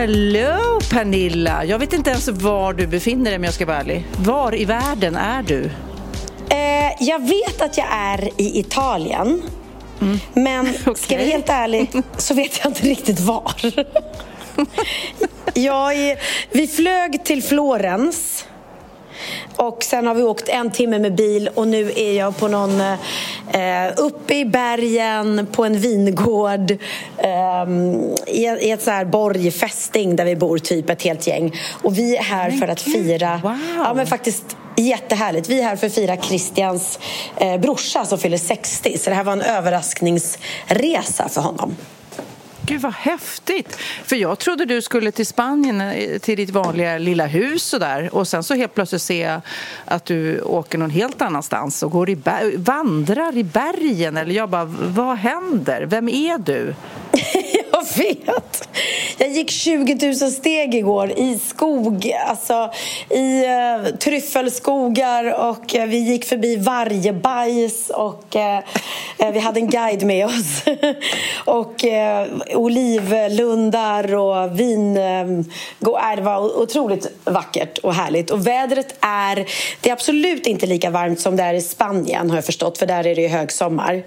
Hello Pernilla! Jag vet inte ens var du befinner dig om jag ska vara ärlig. Var i världen är du? Eh, jag vet att jag är i Italien. Mm. Men okay. ska vara helt ärlig så vet jag inte riktigt var. jag är, vi flög till Florens och sen har vi åkt en timme med bil och nu är jag på någon eh, uppe i bergen på en vingård eh, i, i ett så här borgfästing där vi bor, typ ett helt gäng. Och vi är här för att fira, wow. ja men faktiskt Jättehärligt. Vi är här för att fira Christians eh, brorsa som fyller 60. Så det här var en överraskningsresa för honom. Gud vad häftigt! För jag trodde du skulle till Spanien, eh, till ditt vanliga lilla hus och där. Och sen så helt plötsligt ser jag att du åker någon helt annanstans och går i vandrar i bergen. Eller jag bara, vad händer? Vem är du? jag vet! Jag gick 20 000 steg igår i skog, alltså i uh, tryffelskogar och uh, vi gick förbi vargbajs och uh, vi hade en guide med oss. och olivlundar och vin. det var otroligt vackert och härligt. Och vädret är, det är absolut inte lika varmt som det är i Spanien har jag förstått, för där är det ju högsommar.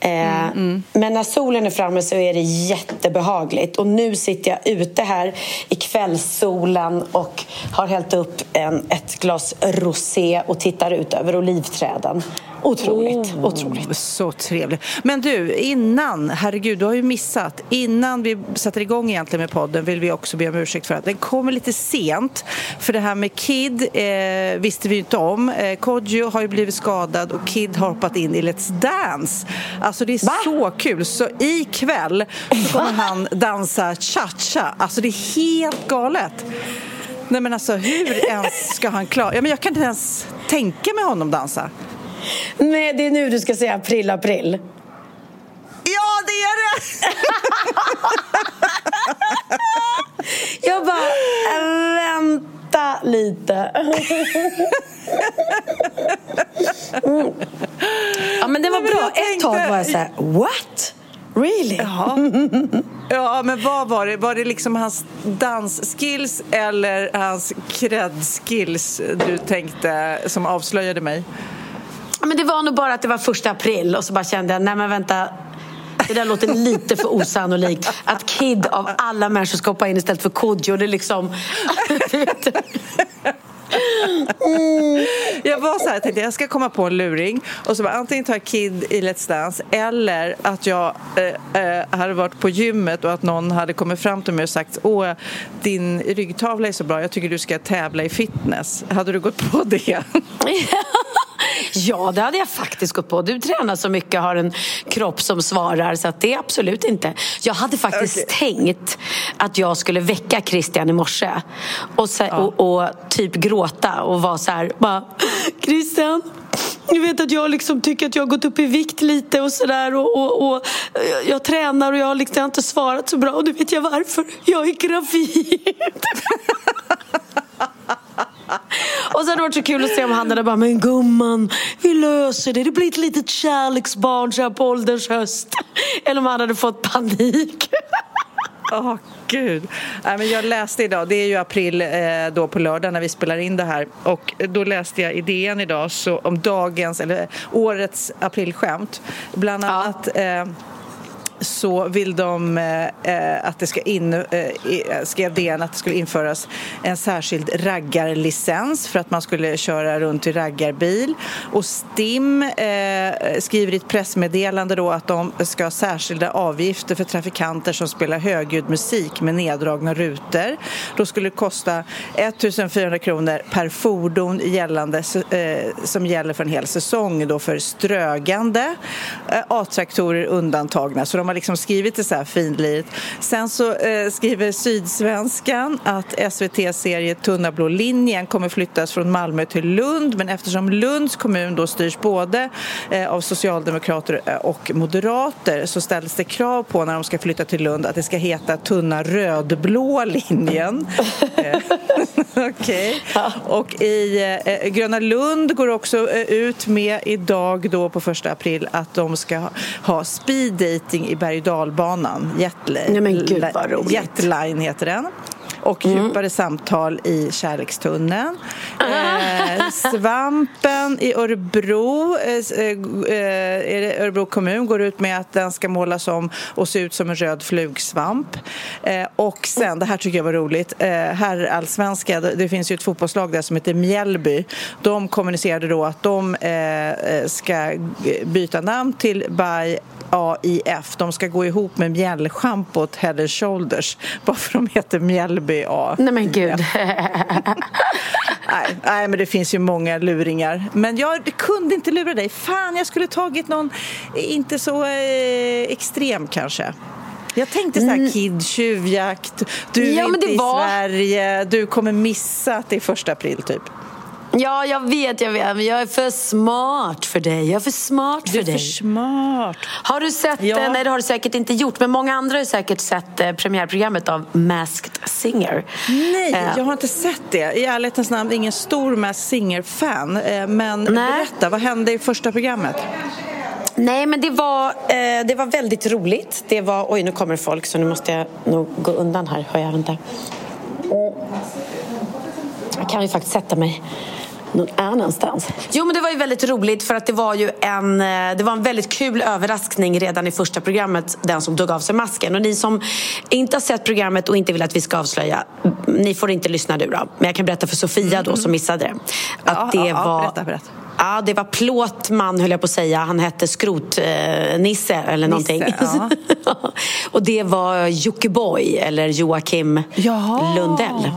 Mm, mm. Men när solen är framme så är det jättebehagligt. Och nu sitter jag ute här i kvällssolen och har hällt upp en, ett glas rosé och tittar ut över olivträden. Otroligt, oh, otroligt. Så trevligt. Men du, innan, herregud, du har ju missat. Innan vi sätter igång egentligen med podden vill vi också be om ursäkt för att den kommer lite sent. För det här med Kid eh, visste vi ju inte om. Eh, Kodjo har ju blivit skadad och Kid har hoppat in i Let's Dance. Alltså det är Va? så kul. Så ikväll så kommer han dansa cha-cha. Alltså det är helt galet. Nej men alltså hur ens ska han klara... Ja, men jag kan inte ens tänka mig honom dansa. Nej, det är nu du ska säga april, april. Ja, det är det! jag bara, vänta lite. Mm. Ja, men det var bra. Ett tag var jag så här, what? Really? Ja. ja, men vad var det? Var det liksom hans dansskills eller hans cred-skills du tänkte som avslöjade mig? Men det var nog bara att det var första april och så bara kände jag, nej men vänta, det där låter lite för osannolikt. Att Kid av alla människor ska hoppa in istället för Kodjo. Det är liksom... Mm. Jag var så här, jag tänkte jag ska komma på en luring och så bara, antingen tar jag Kid i Let's Dance eller att jag eh, eh, hade varit på gymmet och att någon hade kommit fram till mig och sagt åh, din ryggtavla är så bra, jag tycker du ska tävla i fitness. Hade du gått på det? Ja, det hade jag faktiskt gått på. Du tränar så mycket har en kropp som svarar så det är absolut inte. Jag hade faktiskt okay. tänkt att jag skulle väcka Christian i morse och, så, ja. och, och typ gråta och vara så här bara Christian, du vet att jag liksom tycker att jag har gått upp i vikt lite och sådär och, och, och, jag tränar och jag har liksom inte svarat så bra och du vet jag varför? Jag är gravid. Och sen hade det varit så kul att se om han hade bara, men gumman, vi löser det. Det blir ett litet kärleksbarn så här på ålderns höst. Eller om han hade fått panik. Oh, Gud. Nej, men jag läste idag, det är ju april eh, då på lördag när vi spelar in det här och då läste jag idén idag så, om dagens, eller årets aprilskämt. Bland annat eh, så vill de eh, eh, att det ska in, eh, skrev DN att det skulle införas en särskild raggarlicens för att man skulle köra runt i raggarbil. Och STIM eh, skriver i ett pressmeddelande då att de ska ha särskilda avgifter för trafikanter som spelar högljudd musik med neddragna rutor. Då skulle det kosta 1400 kronor per fordon gällande, eh, som gäller för en hel säsong då för strögande. Eh, A-traktorer undantagna. Så de har liksom skrivit det så här finlirt. Sen så eh, skriver Sydsvenskan att SVTs serie Tunna blå linjen kommer flyttas från Malmö till Lund men eftersom Lunds kommun då styrs både eh, av socialdemokrater eh, och moderater så ställs det krav på när de ska flytta till Lund att det ska heta Tunna rödblå linjen. Eh, okej. Okay. Och i eh, Gröna Lund går också eh, ut med idag då på första april att de ska ha speed dating i berg och dalbanan. Jetline heter den och mm. djupare samtal i kärlekstunneln. Eh, svampen i Örebro, eh, eh, Örebro kommun går ut med att den ska målas om och se ut som en röd flugsvamp. Eh, och sen, det här tycker jag var roligt, eh, herrallsvenska, det finns ju ett fotbollslag där som heter Mjällby. De kommunicerade då att de eh, ska byta namn till By AIF. De ska gå ihop med mjällschampot Head Shoulders bara för de heter Mjällby A. Nej men gud. nej, nej, men det finns ju många luringar. Men jag kunde inte lura dig. Fan, jag skulle tagit någon inte så eh, extrem kanske. Jag tänkte så här, mm. kid, tjuvjakt, du är ja, inte i var... Sverige, du kommer missa att det är första april typ. Ja, jag vet, jag vet. Men jag är för smart för dig. Jag är för smart för dig. Du är för smart. Har du sett, ja. nej det har du säkert inte gjort, men många andra har säkert sett eh, premiärprogrammet av Masked Singer. Nej, eh. jag har inte sett det. I ärlighetens namn, ingen stor Masked Singer-fan. Eh, men nej. berätta, vad hände i första programmet? Nej, men det var, eh, det var väldigt roligt. Det var, oj, nu kommer folk så nu måste jag nog gå undan här. Hör jag inte. Jag kan ju faktiskt sätta mig någon annanstans. Jo, men det var ju väldigt roligt för att det var ju en, eh, det var en väldigt kul överraskning redan i första programmet, den som tog av sig masken. Och ni som inte har sett programmet och inte vill att vi ska avslöja, ni får inte lyssna nu då. Men jag kan berätta för Sofia då som missade det. Att det ja, var... berätta, berätta. Ja, det var plåtman höll jag på att säga. Han hette Skrotnisse eh, eller någonting. Nisse, ja. och det var Jockiboi eller Joakim Jaha. Lundell.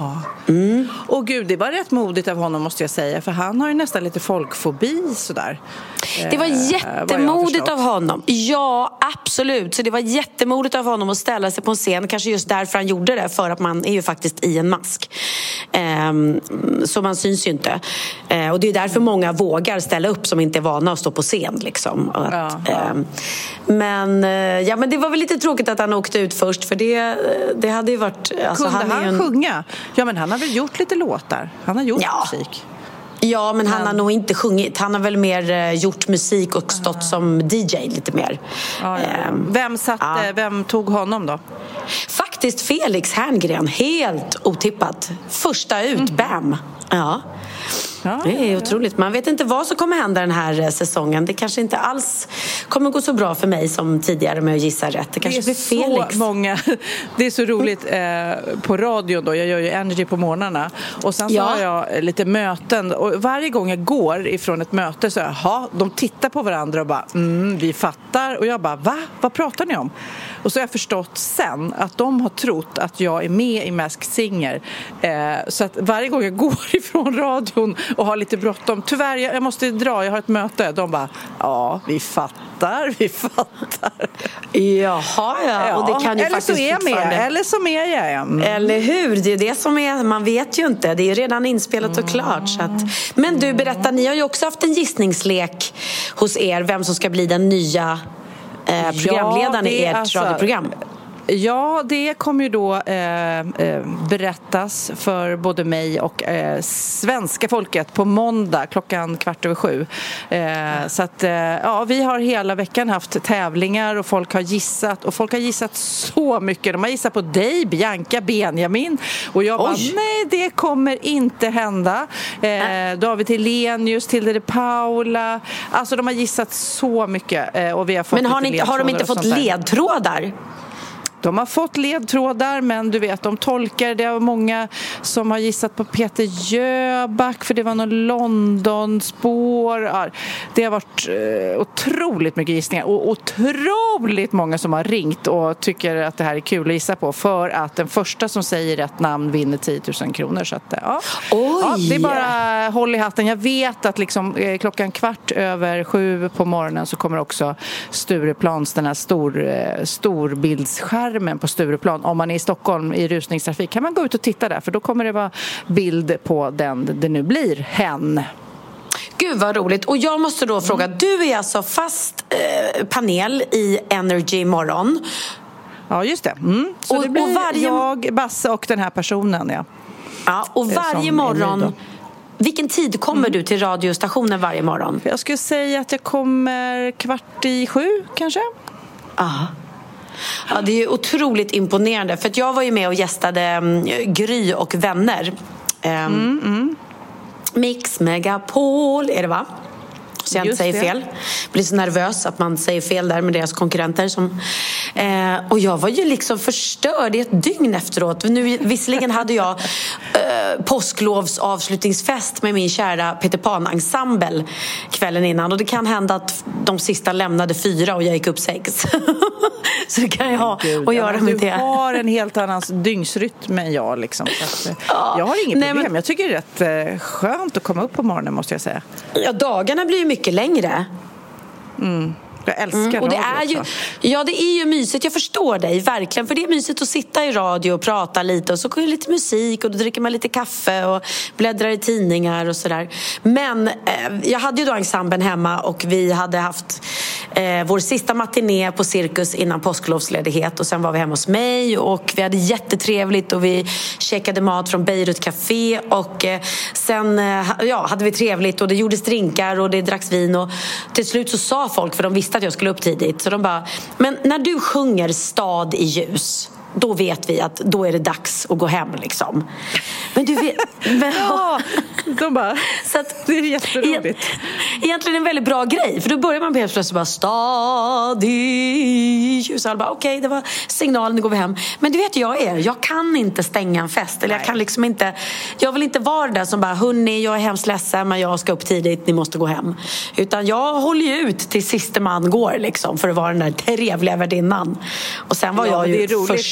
Mm. Och gud, det var rätt modigt av honom måste jag säga. För han har ju nästan lite folkfobi sådär. Det var eh, jättemodigt av honom. Ja, absolut. Så det var jättemodigt av honom att ställa sig på en scen. Kanske just därför han gjorde det. För att man är ju faktiskt i en mask. Ehm, så man syns ju inte. Ehm, och det är därför många vågar ställa upp som inte är vana att stå på scen. Liksom. Att, ja, ja. Ehm, men, eh, ja, men det var väl lite tråkigt att han åkte ut först. För det, det hade ju varit... Alltså, Kunde han, han en... sjunga? Ja, men han har väl gjort lite låtar? Han har gjort ja. musik. Ja, men han har nog inte sjungit. Han har väl mer eh, gjort musik och stått uh. som DJ lite mer. Ja, ja. Um, vem, satte, ja. vem tog honom då? Faktiskt Felix Herngren, helt otippat. Första ut, mm. bam! Ja. Ja, det är otroligt. Man vet inte vad som kommer hända den här eh, säsongen. Det kanske inte alls kommer gå så bra för mig som tidigare med att gissa rätt. Det kanske det är blir Felix. Så många. Det är så roligt eh, på radion då. Jag gör ju Energy på morgnarna. Och sen så ja. har jag lite möten. Och varje gång jag går ifrån ett möte så jaha, de tittar på varandra och bara mm, vi fattar. Och jag bara va? Vad pratar ni om? Och så har jag förstått sen att de har trott att jag är med i Masked Singer. Eh, så att varje gång jag går ifrån radion och har lite bråttom, tyvärr jag, måste dra, jag har ett möte. De bara, ja vi fattar, vi fattar. Jaha, ja. Och det kan ju eller faktiskt så är jag med, eller så är jag. Mm. Eller hur, det är det som är, man vet ju inte. Det är redan inspelat och klart. Så att... Men du, berätta, ni har ju också haft en gissningslek hos er, vem som ska bli den nya eh, programledaren ja, i ert alltså, radioprogram. Ja, det kommer ju då eh, eh, berättas för både mig och eh, svenska folket på måndag klockan kvart över sju. Eh, så att, eh, ja, vi har hela veckan haft tävlingar och folk har gissat och folk har gissat så mycket. De har gissat på dig, Bianca, Benjamin och jag bara, nej det kommer inte hända. Eh, David Helenius, Tilde de Paula, alltså de har gissat så mycket och vi har fått Men har, ni, har de inte fått ledtrådar? De har fått ledtrådar, men du vet, de tolkar. Det är många som har gissat på Peter Jöback, för det var någon Londonspår. Det har varit eh, otroligt mycket gissningar och otroligt många som har ringt och tycker att det här är kul att gissa på för att den första som säger rätt namn vinner 10 000 kronor. Så att, eh, ja. Oj! Ja, det är bara håll i hatten. Jag vet att liksom, eh, klockan kvart över sju på morgonen så kommer också Stureplans, den här stor, eh, storbildsskärmen på Stureplan. Om man är i Stockholm i rusningstrafik kan man gå ut och titta där för då kommer det vara bild på den det nu blir, hen. Gud vad roligt. Och jag måste då fråga, du är alltså fast eh, panel i Energy morgon. Ja, just det. Mm. Så Och- det blir varje- jag, Basse och den här personen, ja. Ja, och som varje morgon, vilken tid kommer du till radiostationen varje morgon? Jag skulle säga att jag kommer kvart i sju, kanske. Ja. Ja, det är ju otroligt imponerande. För jag var ju med och gästade mm, Gry och vänner. Ehm, Mix Megapol är det va? Så jag inte säger det. fel. Blir så nervös att man säger fel där med deras konkurrenter. Som, eh, och jag var ju liksom förstörd i ett dygn efteråt. Nu, visserligen hade jag eh, påsklovs avslutningsfest med min kära Peter Pan-ensemble kvällen innan. Och det kan hända att de sista lämnade fyra och jag gick upp sex. så det kan jag ha att göra med du det. har en helt annan dygnsrytm än jag. Liksom. Eh, jag har inget nej, problem. men- Jag tycker det är rätt eh, skönt att komma upp på morgonen måste jag säga. Ja, dagarna blir ju mycket längre. Jag älskar Mm, och det är ju, ja, det är ju mysigt. Jag förstår dig verkligen. För det är mysigt att sitta i radio och prata lite och så kommer det lite musik och då dricker man lite kaffe och bläddrar i tidningar och sådär. Men eh, jag hade ju då ensemblen hemma och vi hade haft eh, vår sista matiné på Cirkus innan påsklovsledighet. Och sen var vi hemma hos mig och vi hade jättetrevligt och vi käkade mat från Beirut Café. Och eh, sen eh, ja, hade vi trevligt och det gjordes drinkar och det dracks vin. Och till slut så sa folk, för de visste att jag skulle upp tidigt, så de bara, men när du sjunger Stad i ljus då vet vi att då är det dags att gå hem liksom. Men du vet... Men, Ja, de bara, så att, det är jätteroligt. Egentligen en väldigt bra grej. För då börjar man helt plötsligt bara stad i ljus. Alla bara okej, det var signalen, nu går vi hem. Men du vet jag är. Jag kan inte stänga en fest. Eller jag kan liksom inte. Jag vill inte vara där som bara hörni, jag är hemskt ledsen men jag ska upp tidigt, ni måste gå hem. Utan jag håller ju ut till sista man går liksom för att vara den där trevliga värdinnan. Och sen var Ja, jag ju det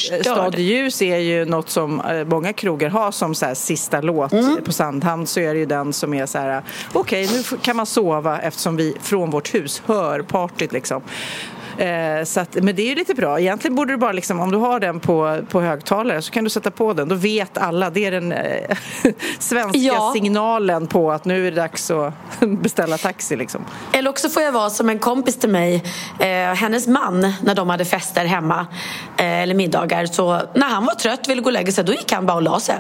är roligt. förstörd. Stad i ljus är ju något som eh, många krogar har som så sista låt. Mm. På Sandhamn så är det ju den som är så här okej nu f- kan man sova eftersom vi från vårt hus hör partyt liksom. Eh, så att, men det är ju lite bra. Egentligen borde du bara liksom, om du har den på, på högtalare så kan du sätta på den. Då vet alla. Det är den eh, svenska Ja. signalen på att nu är det dags att beställa taxi liksom. Eller också får jag vara som en kompis till mig, eh, hennes man, när de hade fester hemma eh, eller middagar. Så när han var trött ville gå och lägga sig, då gick han bara och la sig.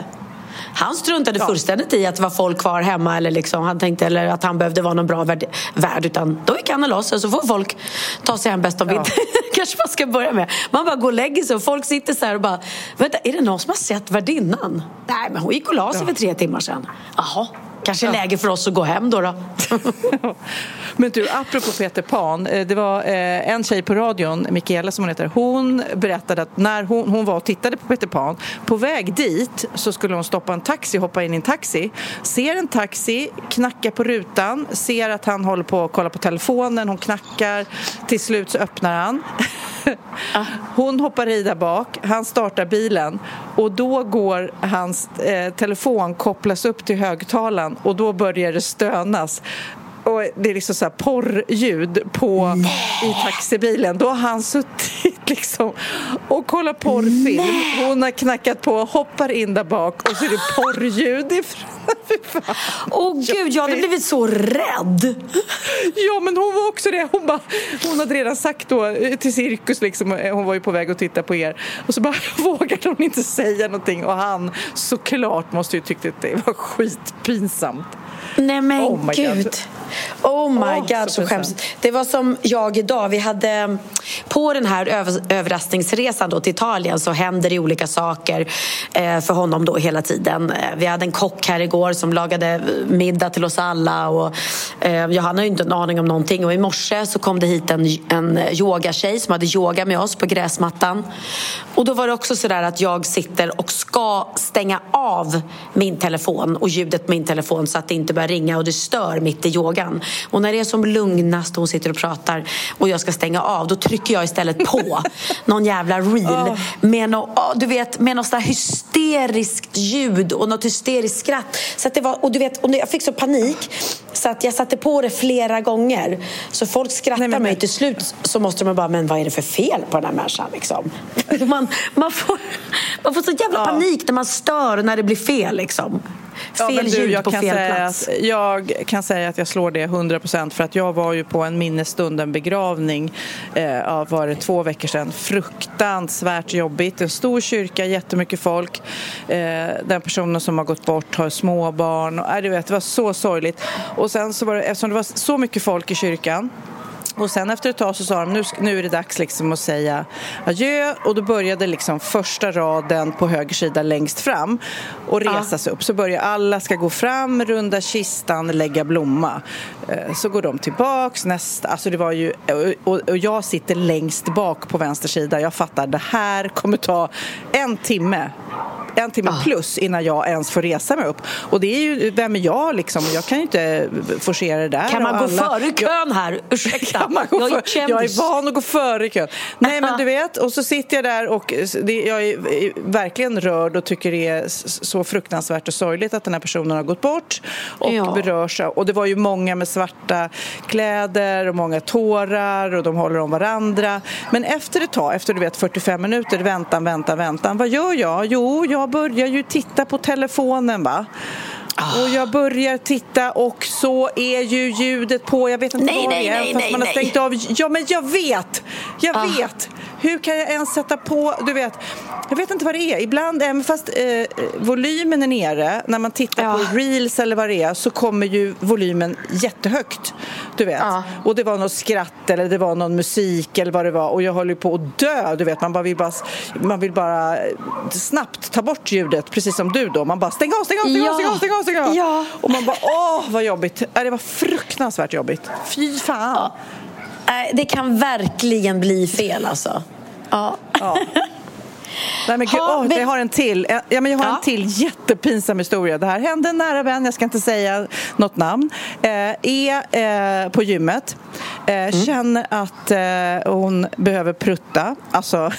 Han struntade fullständigt i att det var folk kvar hemma eller, liksom, han tänkte, eller att han behövde vara någon bra värd, värd utan då gick han och la sig så får folk ta sig hem bäst de vill. Ja. kanske man ska börja med. Man bara går och lägger sig och folk sitter så här och bara Vänta, är det någon som har sett värdinnan? Nej, men hon gick och la sig för tre timmar sedan. Jaha, kanske läge för oss att gå hem då. då. Men du, apropå Peter Pan. eh, Det var eh, en tjej på radion, Mikaela som hon heter, hon berättade att när hon, hon var och tittade på Peter Pan, på väg dit så skulle hon stoppa en taxi, hoppa in i en taxi, ser en taxi, knackar på rutan, ser att han håller på att kolla på telefonen, hon knackar, till slut så öppnar han. Hon hoppar i där bak, han startar bilen och då går hans eh, telefon kopplas upp till högtalaren och då börjar det stönas. Och det är liksom så här porrljud på, i taxibilen. Då har han suttit liksom och kollat porrfilm. Hon har knackat på, hoppar in där bak och så är det porrljud ifrån Åh oh, gud, jag hade blivit så rädd. Ja, men hon var också det. Hon, bara, hon hade redan sagt då till Cirkus, liksom, hon var ju på väg att titta på er och så bara vågade hon inte säga någonting och han såklart måste ju tyckt att det var skitpinsamt. Nej men oh gud. God. Oh my oh, god, så, så skämsigt. Det var som jag idag. Vi hade på den här överraskningsresan då till Italien så händer det olika saker eh, för honom då hela tiden. Eh, vi hade en kock här igår som lagade middag till oss alla och eh, Johanna har ju inte en aning om någonting och i morse så kom det hit en, en yogatjej som hade yoga med oss på gräsmattan. Och då var det också sådär att jag sitter och ska stänga av min telefon och ljudet på min telefon så att det inte börjar ringa och det stör mitt i yogan. Och när det är som lugnast och hon sitter och pratar och jag ska stänga av då trycker jag istället på någon jävla reel med, no, du vet, med något hysteriskt ljud och något hysteriskt skratt. Så det var, och du vet, och jag fick så panik så att jag satte på det flera gånger. Så folk skrattar Nej, men, mig. Till slut så måste de bara, men vad är det för fel på den här människan? Liksom. Man, man, får, man får så jävla ja. panik när man stör när det blir fel. Liksom. Fel ja, du, ljud på fel plats. Att, jag kan säga att jag slår det 100 procent för att jag var ju på en minnesstund, en begravning eh, av var det två veckor sedan. Fruktansvärt jobbigt. En stor kyrka, jättemycket folk. Eh, den personen som har gått bort har småbarn. Och, äh, du vet, det var så sorgligt. Och sen så var det, eftersom det var så mycket folk i kyrkan och sen efter ett tag så sa de nu, nu är det dags liksom att säga adjö och då började liksom första raden på höger sida längst fram och resa sig upp. Så börjar alla ska gå fram, runda kistan, lägga blomma. Eh, så går de tillbaks nästa, alltså det var ju, och, och jag sitter längst bak på vänster sida. Jag fattar, det här kommer ta en timme en timme ah. plus innan jag ens får resa mig upp. Och det är ju, vem är jag liksom? Jag kan ju inte forcera det där. Kan man gå alla... före kön här? Ursäkta, kan man gå jag, är jag är van att gå före kön. Nej men du vet, och så sitter jag där och det, jag är verkligen rörd och tycker det är så fruktansvärt och sorgligt att den här personen har gått bort och ja. berörs Och det var ju många med svarta kläder och många tårar och de håller om varandra. Men efter ett tag, efter du vet 45 minuter, väntan, väntan, väntan, vad gör jag? Jo, jag jag börjar ju titta på telefonen va. Ah. Och jag börjar titta och så är ju ljudet på. Jag vet inte nej, vad nej, det är. Nej, fast nej, man har stängt av. Ja, men jag vet! Jag ah. vet! Hur kan jag ens sätta på, du vet, jag vet inte vad det är. Ibland, även fast eh, volymen är nere, när man tittar ja. på reels eller vad det är, så kommer ju volymen jättehögt. Du vet. Ja. Och det var något skratt eller det var någon musik eller vad det var och jag håller på att dö, du vet. Man, bara vill bara, man vill bara snabbt ta bort ljudet, precis som du då. Man bara stäng av, stäng av, stäng av, stäng av, stäng av, stäng av. Ja. Och man bara åh vad jobbigt. Det var fruktansvärt jobbigt. Fy fan. Det kan verkligen bli fel alltså. Ja. ja. Nej, men gud, ha, oh, jag har en till, ja, men jag har ja. en till jättepinsam historia. Det här hände en nära vän, jag ska inte säga något namn, eh, är eh, på gymmet, eh, mm. känner att eh, hon behöver prutta, alltså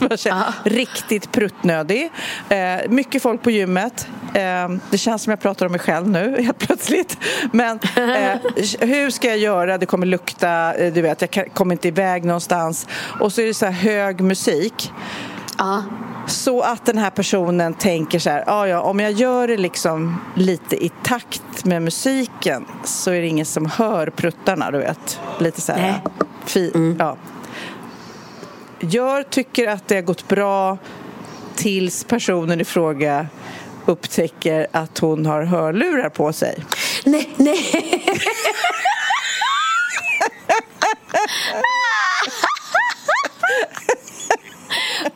riktigt pruttnödig. Eh, mycket folk på gymmet. Eh, det känns som jag pratar om mig själv nu helt plötsligt. Men hur ska jag göra? Det kommer lukta, du vet, jag kommer inte iväg någonstans. Och så är det så här hög musik. Ja. Så att den här personen tänker så här, ja, ja, om jag gör det liksom lite i takt med musiken så är det ingen som hör pruttarna, du vet. Lite så här, fi, mm. ja. Gör, tycker att det har gått bra tills personen i fråga upptäcker att hon har hörlurar på sig. Nej, nej.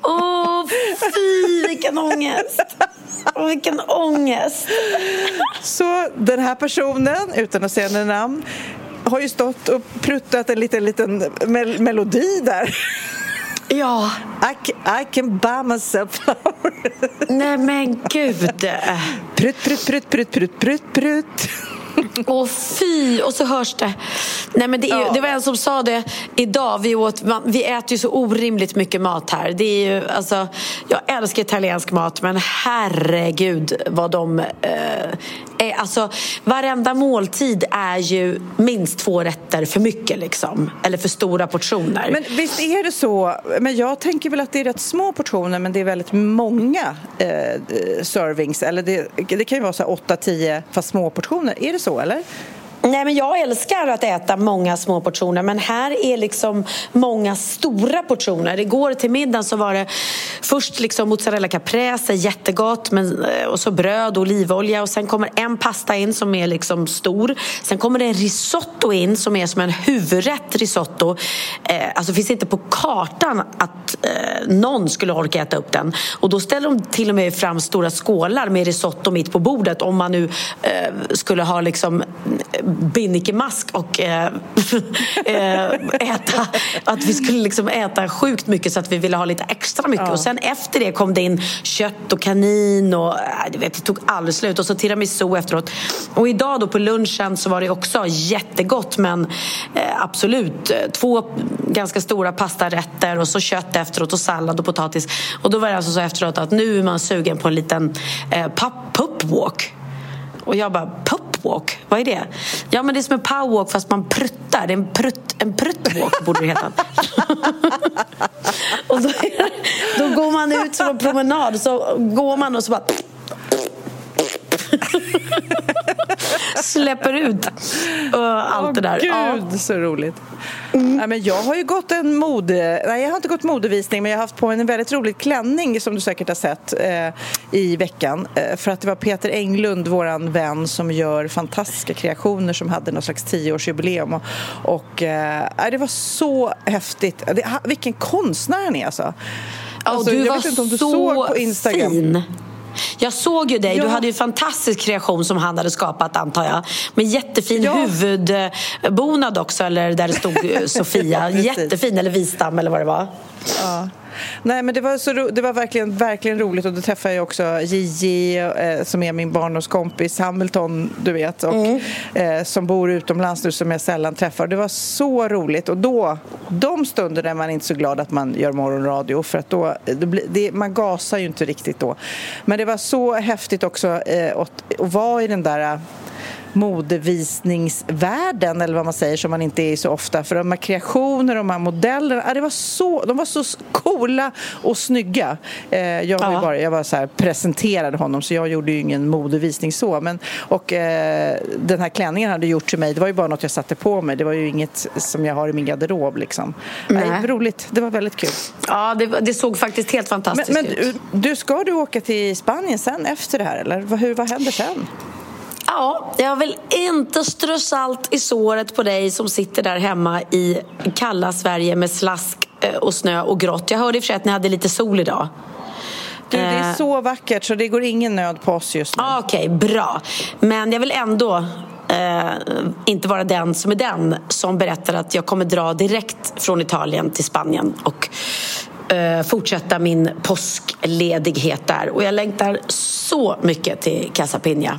Åh, oh, fy vilken ångest! Oh, vilken ångest! Så den här personen, utan att säga några namn, har ju stått och pruttat en liten, liten mel melodi där. Ja. I, I can buy myself flowers. Nej men gud. Prutt, prutt, prutt, prutt, prutt, prutt, prutt. Åh fy! Och så hörs det. Nej, men det, är, ja. det var en som sa det idag. Vi, åt, man, vi äter ju så orimligt mycket mat här. Det är ju, alltså, jag älskar italiensk mat men herregud vad de... Eh, alltså varenda måltid är ju minst två rätter för mycket liksom. Eller för stora portioner. Men visst är det så, men jag tänker väl att det är rätt små portioner men det är väldigt många eh, servings. Eller det, det kan ju vara så 8-10 fast små portioner. Är det det så eller? Nej, men jag älskar att äta många små portioner men här är liksom många stora portioner. Igår till middagen så var det först liksom mozzarella caprese, jättegott, men, eh, och så bröd och olivolja och sen kommer en pasta in som är liksom stor. Sen kommer det en risotto in som är som en huvudrätt risotto. Eh, alltså finns inte på kartan att eh, någon skulle orka äta upp den. Och då ställer de till och med fram stora skålar med risotto mitt på bordet om man nu eh, skulle ha liksom eh, binnikemask och äh, äta, att vi skulle liksom äta sjukt mycket så att vi ville ha lite extra mycket. Ja. Och sen efter det kom det in kött och kanin och äh, vet, det tog aldrig slut. Och så tiramisu efteråt. Och idag då på lunchen så var det också jättegott men äh, absolut två ganska stora pastarätter och så kött efteråt och sallad och potatis. Och då var det alltså så efteråt att nu är man sugen på en liten eh, pup walk. Och jag bara, pupwalk, vad är det? Ja, men det är som en powerwalk fast man pruttar. Det är en, prutt, en pruttwalk borde det heta. och då, då går man ut som en promenad så går man och så bara Släpper ut uh, allt oh, det där. Gud, ja. så roligt. Mm. Nej, men jag har ju gått en mode... Nej, jag har inte gått modevisning men jag har haft på mig en väldigt rolig klänning som du säkert har sett eh, i veckan. Eh, för att det var Peter Englund, vår vän, som gör fantastiska kreationer som hade någon slags tioårsjubileum. Och, och eh, det var så häftigt. Det, vilken konstnär han är alltså. alltså du jag var vet inte om du så såg på Instagram. fin. Jag såg ju dig. Ja. Du hade ju en fantastisk kreation som han hade skapat antar jag. Med jättefin ja. huvudbonad också, eller där det stod Sofia. Jättefin, eller Vistam eller vad det var. Ja. Nej, men det var, så ro, det var verkligen, verkligen roligt och då träffade jag också Gigi eh, som är min barndomskompis, Hamilton, du vet, och, mm. eh, som bor utomlands nu som jag sällan träffar. Det var så roligt och då, de stunderna är man inte så glad att man gör morgonradio för att då, det, det, man gasar ju inte riktigt då. Men det var så häftigt också eh, att, att vara i den där modevisningsvärlden eller vad man säger som man inte är så ofta för de här kreationerna, de här modellerna, det var så, de var så coola och snygga. Eh, jag, var ja. bara, jag var så här, presenterade honom så jag gjorde ju ingen modevisning så men, och eh, den här klänningen hade gjort till mig, det var ju bara något jag satte på mig, det var ju inget som jag har i min garderob liksom. Nej. Nej, roligt, det var väldigt kul. Ja, det, det såg faktiskt helt fantastiskt men, men, ut. Du, ska du åka till Spanien sen efter det här eller hur, vad händer sen? Ja, jag vill inte strö salt i såret på dig som sitter där hemma i kalla Sverige med slask eh, och snö och grått. Jag hörde i och för sig att ni hade lite sol idag. Du, det är eh. så vackert så det går ingen nöd på oss just nu. Okej, okay, bra. Men jag vill ändå eh, inte vara den som är den som berättar att jag kommer dra direkt från Italien till Spanien och eh, fortsätta min påskledighet där. Och jag längtar så mycket till Casa Pina.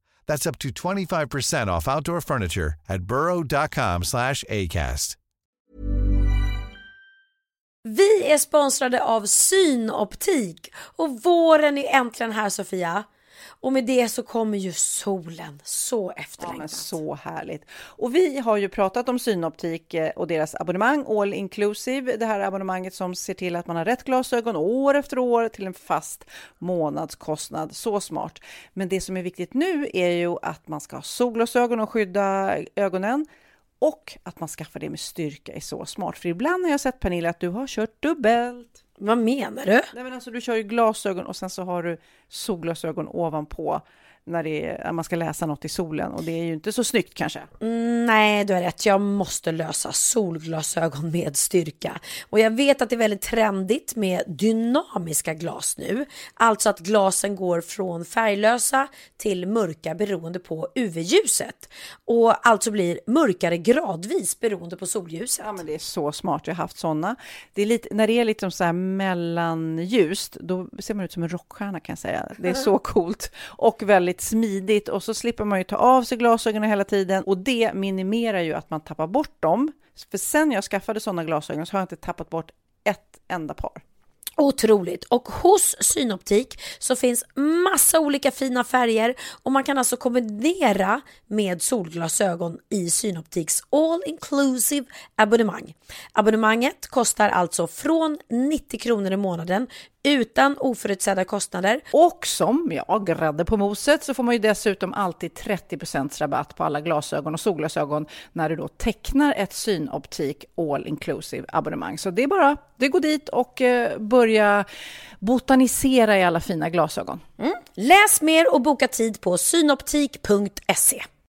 That's up to 25% off outdoor furniture at burrow.com slash ACAST. Vi är sponsrade av Synoptik och våren är äntligen här Sofia. Och med det så kommer ju solen. Så efterlängtat. Ja, så härligt. Och vi har ju pratat om Synoptik eh, och deras abonnemang All Inclusive. Det här abonnemanget som ser till att man har rätt glasögon år efter år till en fast månadskostnad. Så smart. Men det som är viktigt nu är ju att man ska ha solglasögon och skydda ögonen och att man skaffar det med styrka är så smart. För ibland har jag sett Pernilla att du har kört dubbelt. Vad menar du? Nej, men alltså, du kör ju glasögon och sen så har du solglasögon ovanpå när, är, när man ska läsa något i solen och det är ju inte så snyggt kanske. Mm, nej, du har rätt. Jag måste lösa solglasögon med styrka. Och jag vet att det är väldigt trendigt med dynamiska glas nu. Alltså att glasen går från färglösa till mörka beroende på UV-ljuset. Och alltså blir mörkare gradvis beroende på solljuset. Ja, men det är så smart. Jag har haft sådana. Det är lite, när det är lite så här mellanljust, då ser man ut som en rockstjärna kan jag säga. Det är så coolt och väldigt smidigt och så slipper man ju ta av sig glasögonen hela tiden och det minimerar ju att man tappar bort dem. För sen jag skaffade sådana glasögon så har jag inte tappat bort ett enda par. Otroligt! Och hos Synoptik så finns massa olika fina färger och man kan alltså kombinera med solglasögon i Synoptiks all inclusive abonnemang. Abonnemanget kostar alltså från 90 kronor i månaden utan oförutsedda kostnader. Och som, ja, grädde på moset så får man ju dessutom alltid 30% rabatt på alla glasögon och solglasögon när du då tecknar ett Synoptik all inclusive abonnemang. Så det är bara, det går dit och eh, börja botanisera i alla fina glasögon. Mm. Läs mer och boka tid på synoptik.se.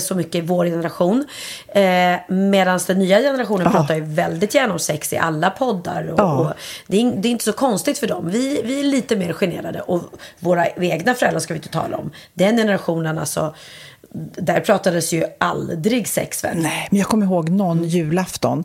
så mycket i vår generation. Eh, Medan den nya generationen ja. pratar ju väldigt gärna om sex i alla poddar. Och, ja. och det, är, det, är, inte så konstigt för dem. Vi, vi är lite mer generade. Och våra egna föräldrar ska vi inte tala om. Den generationen alltså. Där pratades ju aldrig sex väl? Nej, men jag kommer ihåg någon julafton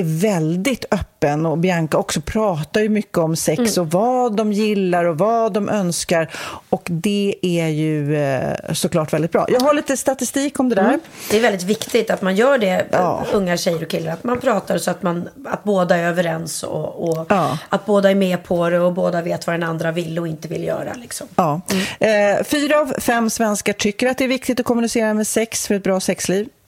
är väldigt öppen och Bianca också pratar ju mycket om sex och vad de gillar och vad de önskar och det är ju eh, såklart väldigt bra. Jag har lite statistik om det där. Det är väldigt viktigt att man gör det, Ja. unga tjejer och killar. Att man pratar så att, man, att båda är överens och, och Ja. att båda är med på det och båda vet vad den andra vill och inte vill göra. Liksom. Ja. Eh, fyra av fem svenskar tycker att det är viktigt att kommunicera med sex för ett bra sexliv.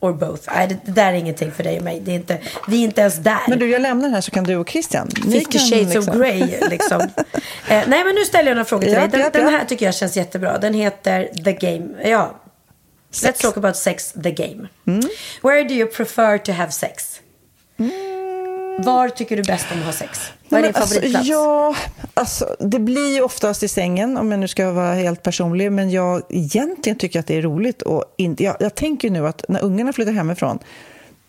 or both? Nej, det, det där är ingenting för dig och mig. Det är inte, vi är inte ens där. Men du, jag lämnar här så kan du och Christian. ni 50 kan shades liksom- of Grey liksom. eh, nej men nu ställer jag några frågor till dig. Den, ja, den här tycker jag känns jättebra. Den heter The Game. Ja. Let's talk about sex, the game. Mm. Where do you prefer to have sex? Var tycker du bäst om att ha sex? Vad är din men favoritplats? Alltså, ja, alltså, det blir ju oftast i sängen, om jag nu ska vara helt personlig. Men jag egentligen tycker att det är roligt. Och in, jag, jag tänker nu att när ungarna flyttar hemifrån,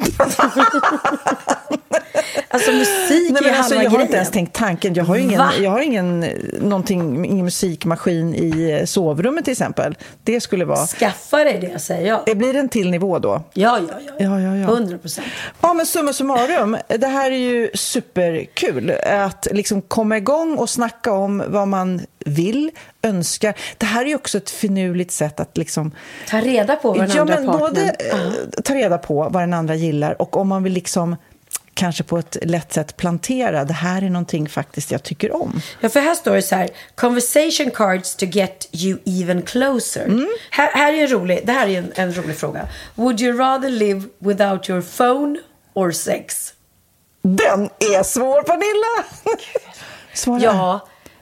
alltså musik Nej, men är alltså, halva Jag har inte ens tänkt tanken. Jag har ingen, jag har ingen, ingen musikmaskin i eh, sovrummet till exempel. Det skulle vara... Skaffa dig det säger jag. Det blir en till nivå då? Ja, ja, ja. ja, ja, ja. 100 procent. Ja, men summa summarum. Det här är ju superkul. Att liksom komma igång och snacka om vad man vill, önskar. Det här är ju också ett finurligt sätt att liksom... Ta reda på vad den ja, andra men partnern... Både uh. ta reda på vad den andra gillar och om man vill liksom kanske på ett lätt sätt plantera. Det här är någonting faktiskt jag tycker om. Ja, för här står det så här. Conversation cards to get you even closer. Mm. Här, här är en rolig, det här är en, en rolig fråga. Would you rather live without your phone or sex? Den är svår, Pernilla! Svara. Ja,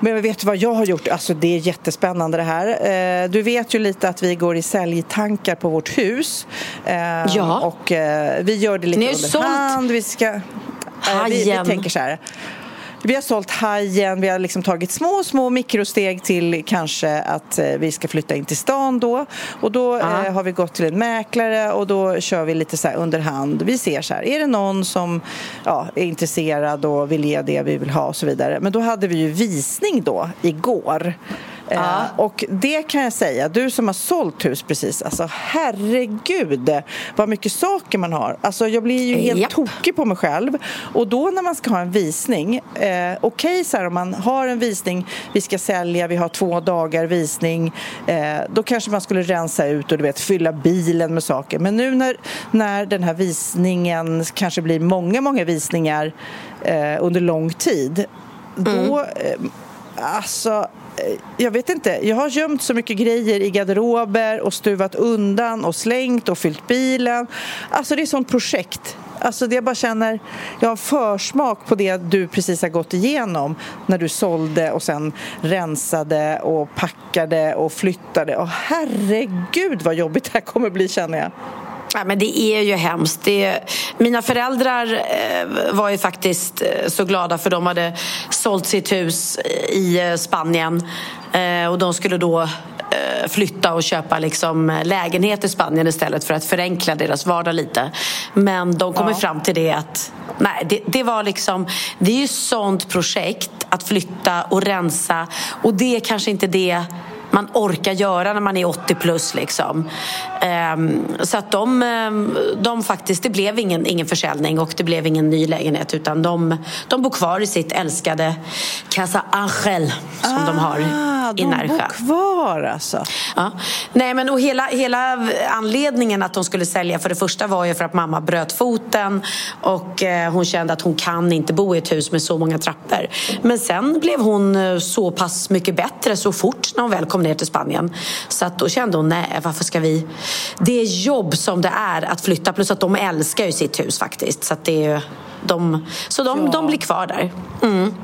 Men vet du vad jag har gjort? Alltså det är jättespännande det här. Eh, du vet ju lite att vi går i säljtankar på vårt hus. Eh, ja. Och eh, vi gör det lite under sålt hand. Vi ska... Vi, vi tänker så här. Vi har sålt Hajen, vi har liksom tagit små, små mikrosteg till kanske att eh, vi ska flytta in till stan då. Och då eh, har vi gått till en mäklare och då kör vi lite så här under hand. Vi ser så här, är det någon som ja, är intresserad och vill ge det vi vill ha och så vidare. Men då hade vi ju visning då igår. Ja. Eh, och det kan jag säga, du som har sålt hus precis, alltså herregud vad mycket saker man har. Alltså jag blir ju helt yep. tokig på mig själv. Och då när man ska ha en visning, eh, okej okay, så här om man har en visning, vi ska sälja, vi har två dagar visning, eh, då kanske man skulle rensa ut och du vet fylla bilen med saker. Men nu när, när den här visningen kanske blir många, många visningar eh, under lång tid, mm. då eh, Alltså, Eh, jag vet inte, jag har gömt så mycket grejer i garderober och stuvat undan och slängt och fyllt bilen. Alltså det är ett sånt projekt. Alltså det jag bara känner, jag har försmak på det du precis har gått igenom när du sålde och sen rensade och packade och flyttade. Och herregud vad jobbigt det här kommer bli känner jag. Ja, men det är ju hemskt. Det, mina föräldrar eh, var ju faktiskt eh, så glada för de hade sålt sitt hus i eh, Spanien och de skulle då flytta och köpa liksom lägenhet i Spanien istället för att förenkla deras vardag lite. Men de kom ja. fram till det att nej, det, det, var liksom, det är ju sånt projekt att flytta och rensa och det är kanske inte det man orkar göra när man är 80 plus. Liksom. Um, så att de, um, de faktiskt, det blev ingen, ingen försäljning och det blev ingen ny lägenhet utan de, de bor kvar i sitt älskade Casa Angel som ah, de har i Närsjö. De bor kvar alltså? Ja. Nej, men och hela, hela anledningen att de skulle sälja för det första var ju för att mamma bröt foten och eh, hon kände att hon kan inte bo i ett hus med så många trappor. Men sen blev hon eh, så pass mycket bättre så fort när hon väl kom ner till Spanien. Så att då kände hon, nej varför ska vi... Det är jobb som det är att flytta plus att de älskar ju sitt hus faktiskt. Så, att det är, de, så de, ja. de blir kvar där. Mm.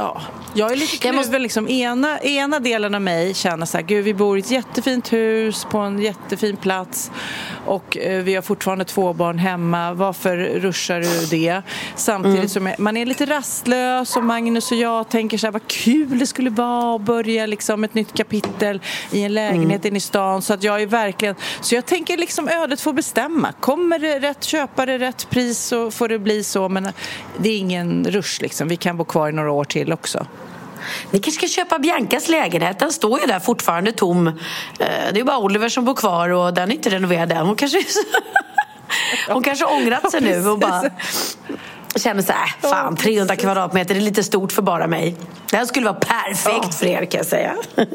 Ja, jag är lite kluven. Måste... Liksom, ena, ena delen av mig känner så här, gud vi bor i ett jättefint hus på en jättefin plats och eh, vi har fortfarande två barn hemma. Varför ruschar du det? Samtidigt mm. som jag, man är lite rastlös och Magnus och jag tänker så här, vad kul det skulle vara att börja liksom ett nytt kapitel i en lägenhet mm. inne i stan. Så att jag är verkligen, så jag tänker liksom ödet får bestämma. Kommer det rätt köpare, rätt pris så får det bli så. Men det är ingen rush liksom. Vi kan bo kvar i några år till till också. Ni kanske ska köpa Biancas lägenhet. Den står ju där fortfarande tom. Eh, det är bara Oliver som bor kvar och den är inte renoverad än. Hon kanske, hon kanske ångrat sig nu och bara känner så här, fan 300 kvadratmeter är lite stort för bara mig. Det här skulle vara perfekt för er kan jag säga.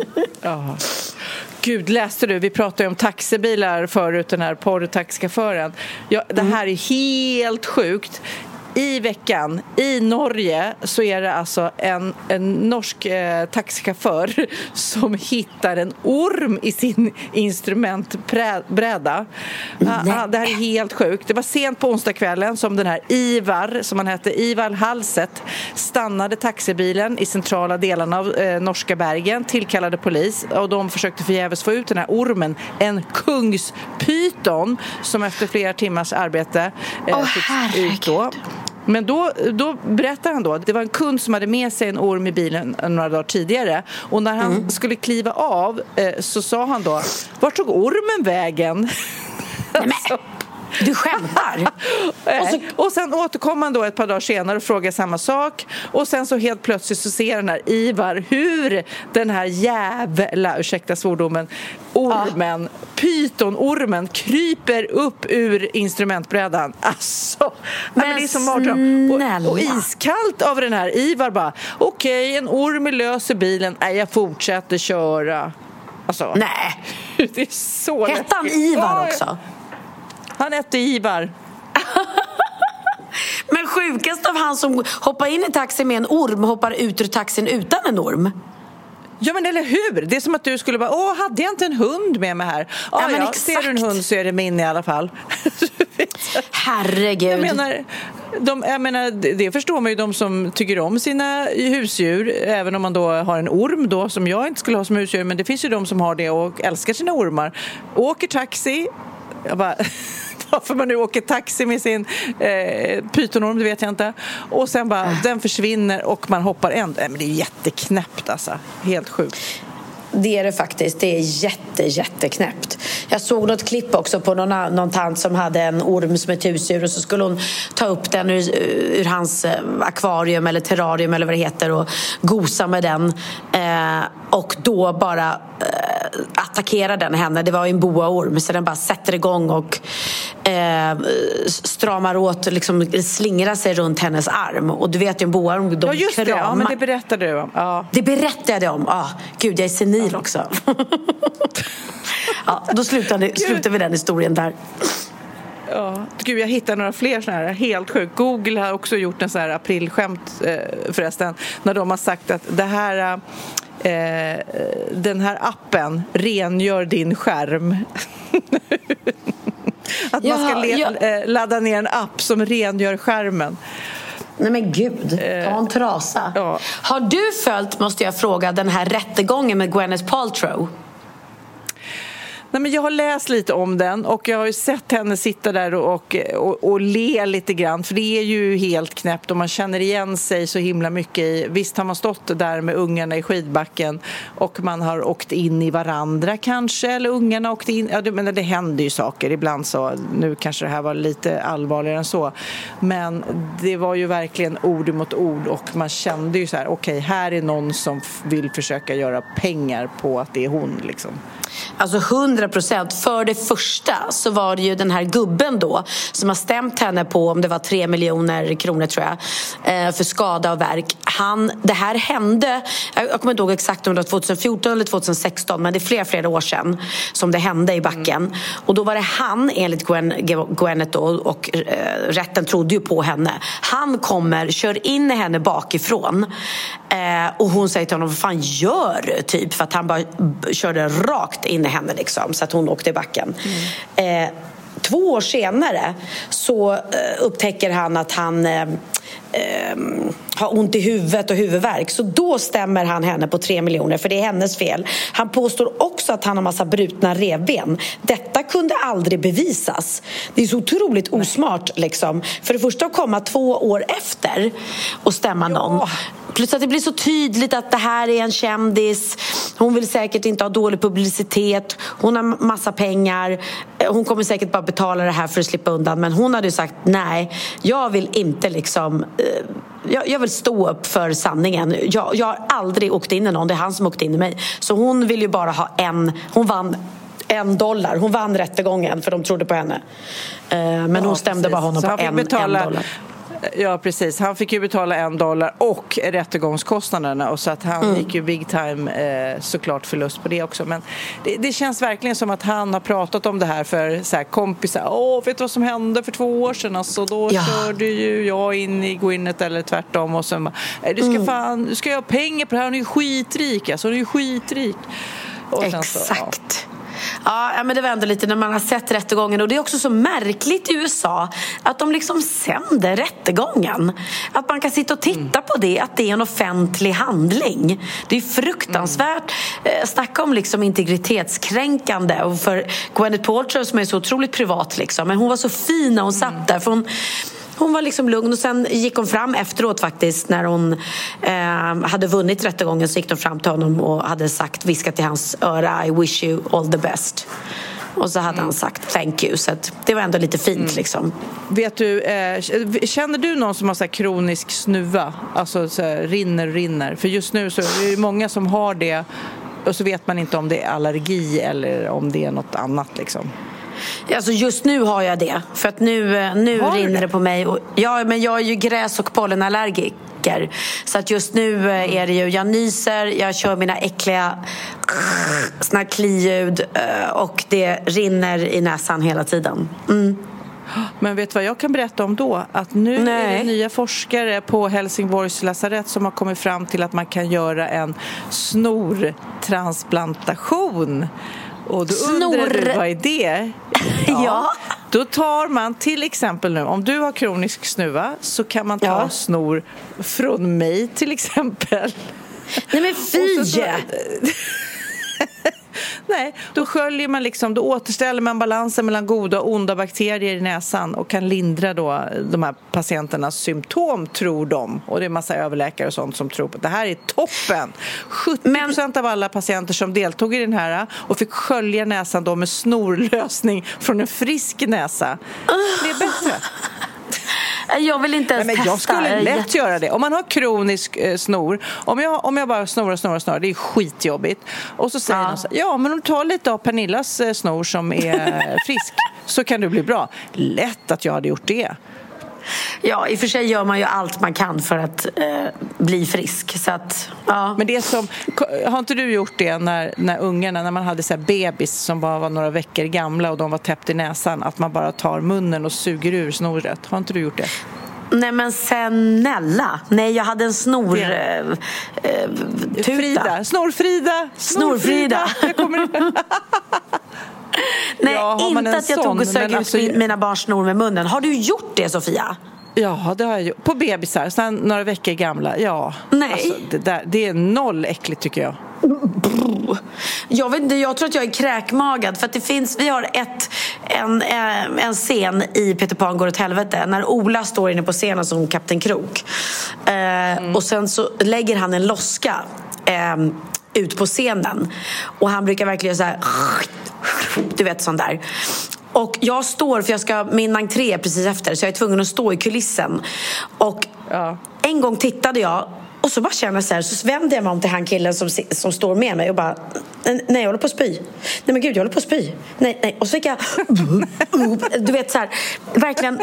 Gud, läste du? Vi pratade om taxibilar förut, den här porrtaxichauffören. Ja, det här är helt sjukt i veckan i Norge så är det alltså en, en norsk eh, taxichaufför som hittar en orm i sin instrumentbräda. Ah, det här är helt sjukt. Det var sent på onsdagskvällen som den här Ivar, som han hette, Ivar Halset stannade taxibilen i centrala delarna av eh, norska bergen, tillkallade polis och de försökte förgäves få ut den här ormen, en kungspyton som efter flera timmars arbete eh, oh, fick ut då. Men då, då berättar han då att det var en kund som hade med sig en orm i bilen några dagar tidigare och när han mm. skulle kliva av eh, så sa han då Vart tog ormen vägen? Alltså. Du skämtar? och, så... och sen återkom han då ett par dagar senare och frågade samma sak och sen så helt plötsligt så ser den här Ivar hur den här jävla, ursäkta svordomen, ormen, ja. pytonormen kryper upp ur instrumentbrädan. Alltså, men, men det är som mardröm. Och, och, iskallt av den här Ivar bara, okej, okay, en orm är lös i bilen, nej jag fortsätter köra. Alltså, nej. Det är så Hette han Ivar också? Han hette Ivar. Men sjukast av han som hoppar in i taxin med en orm hoppar ut ur taxin utan en orm. Ja men eller hur! Det är som att du skulle bara, åh hade jag inte en hund med mig här? Ja, ja, men ja, Ser du en hund så är det min i alla fall. Herregud. Jag menar, de, jag menar, det förstår man ju de som tycker om sina husdjur, även om man då har en orm då som jag inte skulle ha som husdjur, men det finns ju de som har det och älskar sina ormar. Åker taxi, jag bara, varför man nu åker taxi med sin eh, pytonorm, det vet jag inte. Och sen bara, den försvinner och man hoppar ändå. men det är jätteknäppt alltså. Helt sjukt. Det är det faktiskt. Det är jätte, jätteknäppt. Jag såg något klipp också på någon, någon tant som hade en orm som ett husdjur och så skulle hon ta upp den ur, ur hans eh, akvarium eller terrarium eller vad det heter och gosa med den. Eh, och då bara eh, attackerar den henne. Det var en boaorm så den bara sätter igång och eh, stramar åt, liksom slingrar sig runt hennes arm. Och du vet ju en boaorm, de Ja just kramar. det, ja, men det berättade du om. Ja. Det berättade jag om. Ah, gud, jag är senil ja. också. ja, då slutar, slutar vi den historien där. Ja. Gud, jag hittade några fler sådana här helt sjukt. Google har också gjort en sån här aprilskämt eh, förresten när de har sagt att det här eh, den här appen rengör din skärm. att man ska ja. Eh, ladda ner en app som rengör skärmen. Nej men gud, ta en trasa. Ja. Har du följt, måste jag fråga, den här rättegången med Gwyneth Paltrow? Nej, men jag har läst lite om den och jag har ju sett henne sitta där och, och, och le lite grann för det är ju helt knäppt och man känner igen sig så himla mycket i... Visst har man stått där med ungarna i skidbacken och man har åkt in i varandra kanske eller ungarna åkt in... Ja, det, men det händer ju saker ibland så. Nu kanske det här var lite allvarligare än så. Men det var ju verkligen ord mot ord och man kände ju så här okej, okay, här är någon som vill försöka göra pengar på att det är hon liksom. Alltså 100 procent. För det första så var det ju den här gubben då som har stämt henne på om det var 3 miljoner kronor tror jag eh, för skada och verk. Han, det här hände, jag kommer inte ihåg exakt om det var 2014 eller 2016 men det är flera, flera år sedan som det hände i backen. Mm. Och då var det han enligt Gwen, Gwennet då, och eh, rätten trodde ju på henne. Han kommer, kör in henne bakifrån eh, och hon säger till honom vad fan gör du? Typ för att han bara körde rakt in i henne liksom, så att hon åkte i backen. Mm. Eh, två år senare så eh, upptäcker han att han eh, eh, eh, har ont i huvudet och huvudvärk. Så då stämmer han henne på tre miljoner för det är hennes fel. Han påstår också att han har massa brutna revben. Detta kunde aldrig bevisas. Det är så otroligt osmart liksom. För det första att komma två år efter och stämma ja. någon. Plus att det blir så tydligt att det här är en kändis. Hon vill säkert inte ha dålig publicitet. Hon har massa pengar. Hon kommer säkert bara betala det här för att slippa undan. Men hon hade sagt nej, jag vill inte liksom eh, jag, jag, vill stå upp för sanningen. Jag, jag har aldrig åkt in i någon, det är han som åkte in i mig. Så hon vill ju bara ha en, hon vann en dollar. Hon vann rättegången för de trodde på henne. Eh, men ja, hon stämde precis. bara honom på en, betala, en dollar. Ja, precis. Han fick ju betala en dollar och rättegångskostnaderna och så att han mm. gick ju big time eh, såklart förlust på det också. Men det, det, känns verkligen som att han har pratat om det här för så här, kompisar. Åh, vet du vad som hände för två år sedan? Alltså, då ja. körde ju jag in i Gwyneth eller tvärtom och bara, du ska mm. fan, du ska göra pengar på det här. Hon är ju skitrik alltså. Hon är ju skitrik. Exakt. Så, ja. Ja, men det var ändå lite när man har sett rättegången och det är också så märkligt i USA att de liksom sänder rättegången. Att man kan sitta och titta mm. på det, att det är en offentlig handling. Det är fruktansvärt. Mm. Snacka om liksom integritetskränkande. Och för Gwyneth Paltrow som är så otroligt privat liksom, men hon var så fin när hon mm. satt där. För hon, hon var liksom lugn och sen gick hon fram efteråt faktiskt när hon eh, hade vunnit rättegången så gick de fram till honom och hade sagt, viskat i hans öra I wish you all the best. Och så hade mm. han sagt thank you. Så det var ändå lite fint. Mm. Liksom. Vet du, eh, känner du någon som har så kronisk snuva? Alltså så här, rinner, rinner. För just nu så är det många som har det och så vet man inte om det är allergi eller om det är något annat. Liksom. Alltså just nu har jag det. För att nu, eh, nu rinner det på mig. Och, ja, men jag är ju gräs och pollenallergiker. Så att just nu eh, är det ju, jag nyser, jag kör mina äckliga såna kliljud eh, och det rinner i näsan hela tiden. Mm. Men vet du vad jag kan berätta om då? Att nu Nej. är det nya forskare på Helsingborgs lasarett som har kommit fram till att man kan göra en snortransplantation och då Snor... undrar du, vad är det? Ja. ja. Då tar man till exempel nu, om du har kronisk snuva så kan man ta ja. snor från mig till exempel. Nej men fy! Nej, då sköljer man liksom, då återställer man balansen mellan goda och onda bakterier i näsan och kan lindra då de här patienternas symptom, tror de. Och det är massa överläkare och sånt som tror på det här är toppen! 70 Men... av alla patienter som deltog i den här och fick skölja näsan då med snorlösning från en frisk näsa. Det är bättre. Jag vill inte ens Nej, men testa. Jag skulle lätt göra det. Om man har kronisk eh, snor, om jag, om jag bara snorar och snorar, snorar, det är skitjobbigt. Och så säger ja. någon så här, ja men om du tar lite av Pernillas eh, snor som är frisk så kan du bli bra. Lätt att jag hade gjort det. Ja, i och för sig gör man ju allt man kan för att eh, bli frisk. Så att, ja. Men det som, har inte du gjort det när, när ungarna, när man hade så bebis som bara var några veckor gamla och de var täppt i näsan, att man bara tar munnen och suger ur snoret? Har inte du gjort det? Nej men snälla. Nej jag hade en snor... Eh, eh, Frida. Snorfrida. Snorfrida. Snorfrida. Nej, ja, inte att jag tog och sög ut alltså... mina barns snor med munnen. Har du gjort det, Sofia? Ja, det har jag gjort. På bebisar, sen några veckor gamla. Ja. Nej. Alltså, det, där, det är noll äckligt, tycker jag. Jag, vet inte, jag tror att jag är kräkmagad. För att det finns, vi har ett, en, eh, en scen i Peter Pan går åt helvete när Ola står inne på scenen som Kapten Krok. Eh, mm. Och sen så lägger han en loska eh, ut på scenen. Och han brukar verkligen göra så här... Du vet, sån där. Och jag står, för jag ska, min entré är precis efter, så jag är tvungen att stå i kulissen. Och ja. en gång tittade jag och så bara känner jag så här, så vänder jag mig om till han killen som, som står med mig och bara Nej, jag håller på att spy. Nej men gud, jag håller på att spy. Nej, nej. Och så fick jag du vet så här, verkligen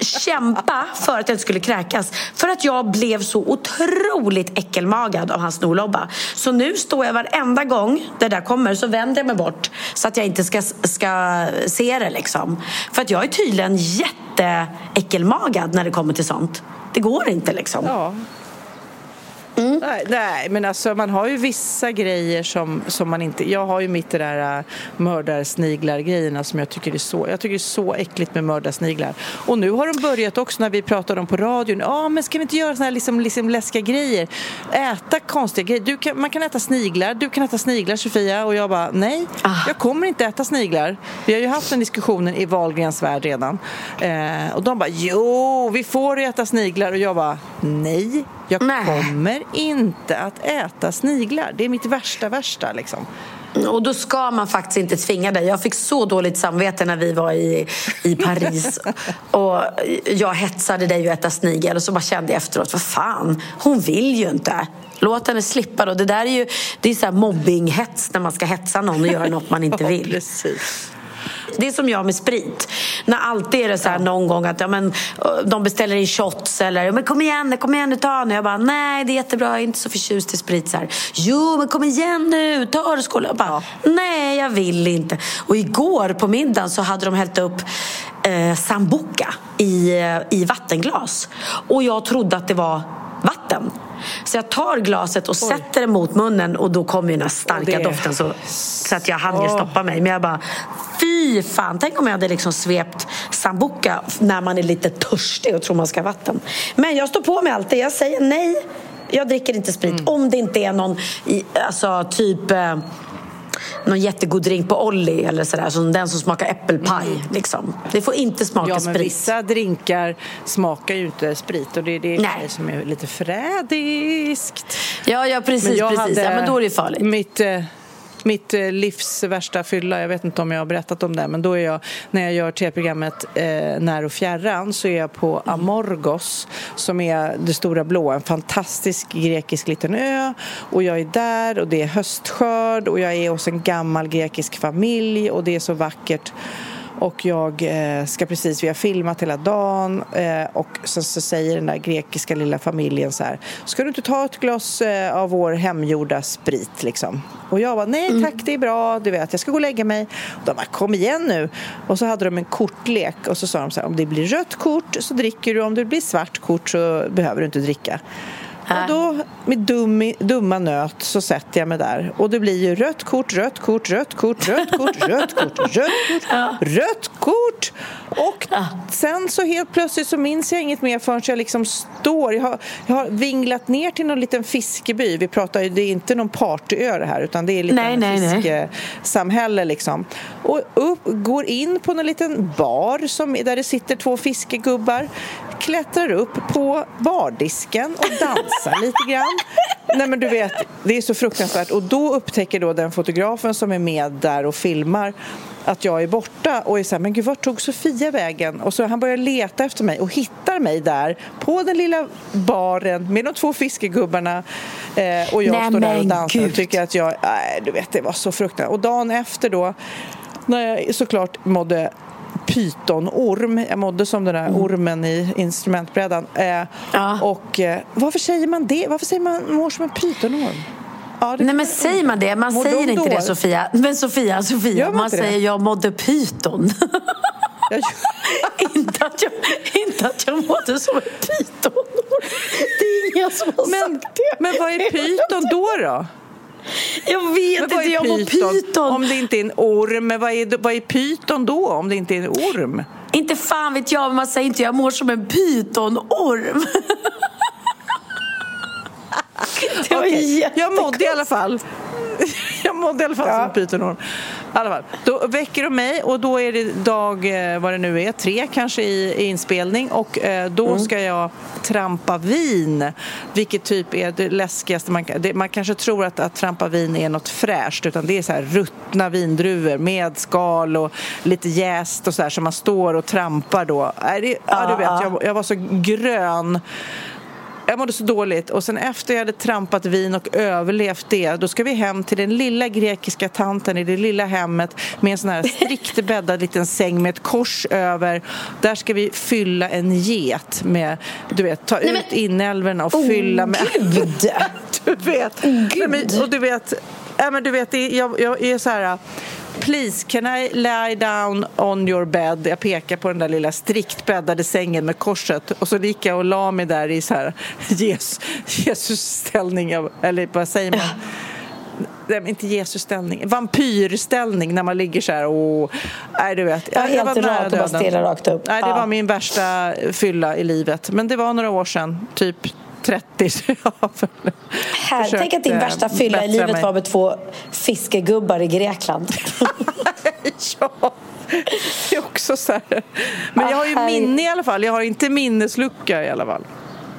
kämpa för att jag inte skulle kräkas. För att jag blev så otroligt äckelmagad av hans snorlobba. Så nu står jag varenda gång det där kommer så vänder jag mig bort så att jag inte ska, ska se det liksom. För att jag är tydligen jätteäckelmagad när det kommer till sånt. Det går inte liksom. Ja. Mm. Nej, nej, men alltså man har ju vissa grejer som, som man inte... Jag har ju mitt det där uh, mördarsniglar-grejerna som jag tycker är så... Jag tycker det är så äckligt med mördarsniglar. Och nu har de börjat också när vi pratar om på radion. Ja, ah, men ska vi inte göra såna här liksom, liksom läskiga grejer? Äta konstiga grejer. Kan, man kan äta sniglar. Du kan äta sniglar, Sofia. Och jag bara, nej, ah. jag kommer inte äta sniglar. Vi har ju haft den diskussionen i Wahlgrens värld redan. Eh, och de bara, jo, vi får äta sniglar. Och jag bara, nej, jag Nej. kommer inte att äta sniglar. Det är mitt värsta, värsta liksom. Och då ska man faktiskt inte tvinga dig. Jag fick så dåligt samvete när vi var i, i Paris och jag hetsade dig att äta snigel och så bara kände jag efteråt, vad fan, hon vill ju inte. Låt henne slippa då. Det där är ju det är så mobbinghets när man ska hetsa någon och göra något man inte vill. Ja, det är som jag med sprit. När alltid är det så här någon gång att ja, men, de beställer in shots eller men kom igen, kom igen nu ta nu. Jag bara nej det är jättebra, jag är inte så förtjust i sprit. Så här, jo men kom igen nu, ta det skål. Jag bara nej jag vill inte. Och igår på middagen så hade de hällt upp eh, sambuca i, eh, i vattenglas. Och jag trodde att det var vatten. Så jag tar glaset och Oj. sätter det mot munnen och då kommer ju den här starka det... doften så, så att jag hann ju stoppa mig. Men jag bara, fy fan! Tänk om jag hade liksom svept sambuca när man är lite törstig och tror man ska ha vatten. Men jag står på mig alltid. Jag säger nej. Jag dricker inte sprit mm. om det inte är någon alltså, typ eh, någon jättegod drink på Olli eller sådär, som den som smakar äppelpaj. Mm. Liksom. Det får inte smaka ja, men sprit. Vissa drinkar smakar ju inte sprit och det är det Nej. som är lite frädiskt. Ja, ja precis. Men, precis. Hade ja, men då är det farligt. Mitt, mitt eh, livs värsta fylla, jag vet inte om jag har berättat om det, men då är jag, när jag gör tv-programmet eh, När och fjärran så är jag på Amorgos som är det stora blå, en fantastisk grekisk liten ö och jag är där och det är höstskörd och jag är hos en gammal grekisk familj och det är så vackert och jag eh, ska precis, vi har filmat hela dagen eh, och sen så säger den där grekiska lilla familjen så här Ska du inte ta ett glas eh, av vår hemgjorda sprit liksom? Och jag var nej tack det är bra, du vet jag ska gå och lägga mig. Och de bara kom igen nu. Och så hade de en kortlek och så sa de så här om det blir rött kort så dricker du, om det blir svart kort så behöver du inte dricka. Och då med dum, dumma nöt så sätter jag mig där och det blir ju rött kort, rött kort, rött kort, rött kort, rött kort, rött kort, rött kort. Och sen så helt plötsligt så minns jag inget mer förrän jag liksom står. Jag har, jag har vinglat ner till någon liten fiskeby. Vi pratar ju, det är inte någon partyö det här utan det är lite nej, nej, fiskesamhälle liksom. Och upp, går in på någon liten bar som, där det sitter två fiskegubbar klättrar upp på bardisken och dansar lite grann. Nej men du vet, det är så fruktansvärt. Och då upptäcker då den fotografen som är med där och filmar att jag är borta och är så här, men gud vart tog Sofia vägen? Och så han börjar leta efter mig och hittar mig där på den lilla baren med de två fiskegubbarna eh, och jag Nej, står där och dansar gud. och tycker att jag, nej du vet det var så fruktansvärt. Och dagen efter då när jag såklart mådde pytonorm. Jag mådde som den där mm. ormen i instrumentbrädan. Eh, ja. Och eh, varför säger man det? Varför säger man mår som en pytonorm? Ja, Nej men säger man det? Man Mår säger inte det Sofia. Men Sofia, Sofia, man, man säger jag mådde pyton. inte, att jag, inte att jag mådde som en pyton. Det är ingen som har men, sagt det. Men vad är pyton då? då? Jag vet inte, jag mår pyton. Om det inte är en orm, vad är, vad är pyton då om det inte är en orm? Inte fan vet jag, men man säger inte jag mår som en pytonorm. okay. Jag mådde i alla fall mådde i alla fall ja. som ett pytonorm. I alla fall. Då väcker de mig och då är det dag, eh, vad det nu är, tre kanske i, i inspelning och eh, då mm. ska jag trampa vin. Vilket typ är det läskigaste man kan... Man kanske tror att, att trampa vin är något fräscht utan det är så här ruttna vindruvor med skal och lite jäst och så här som man står och trampar då. Äh, det, ja, du vet, jag, jag var så grön jag mådde så dåligt och sen efter jag hade trampat vin och överlevt det då ska vi hem till den lilla grekiska tanten i det lilla hemmet med en sån här strikt bäddad liten säng med ett kors över. Där ska vi fylla en get med, du vet, ta Nej, ut men... inälvorna och oh, fylla med... Gud! du vet. Gud. Men, och du vet, ja, men du vet jag, jag är så här Please, can I lie down on your bed? Jag pekar på den där lilla strikt bäddade sängen med korset och så gick jag och la mig där i så här Jesus, Jesus-ställning, eller vad säger man? Nej, inte Jesus-ställning, vampyrställning när man ligger så här och... Nej, du vet. Jag, jag var rak och bara stirrar rakt upp. Nej, det ja. var min värsta fylla i livet. Men det var några år sedan, typ 30 så jag har Här, Tänk att din värsta fylla i livet mig. var med två fiskegubbar i Grekland. ja, det är också så här. Men jag har ju minne i alla fall. Jag har inte minneslucka i alla fall.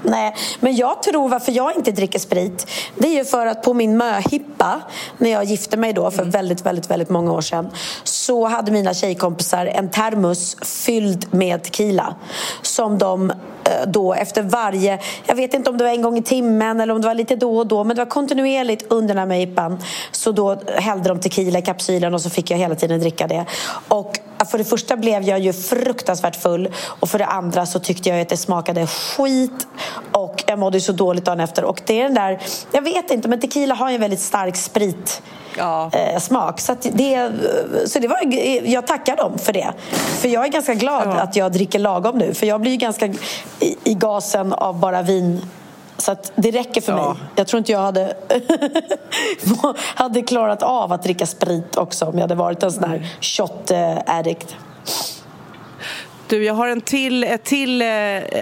Nej, men jag tror varför jag inte dricker sprit det är ju för att på min möhippa när jag gifte mig då för mm. väldigt, väldigt, väldigt många år sedan så hade mina tjejkompisar en termos fylld med tequila som de eh, då efter varje, jag vet inte om det var en gång i timmen eller om det var lite då och då men det var kontinuerligt under den här möhippan så då hällde de tequila i kapsylen och så fick jag hela tiden dricka det och för det första blev jag ju fruktansvärt full och för det andra så tyckte jag att det smakade skit och jag mådde så dåligt dagen efter. Och det är den där, jag vet inte, men tequila har ju en väldigt stark sprit ja. eh, smak. Så, det, så det var, jag tackar dem för det. För jag är ganska glad ja. att jag dricker lagom nu. För jag blir ju ganska i, i gasen av bara vin så det räcker för ja. mig. Jag tror inte jag hade, hade klarat av att dricka sprit också om jag hade varit en sån här shot-addict. Du, jag har en till, ett till eh,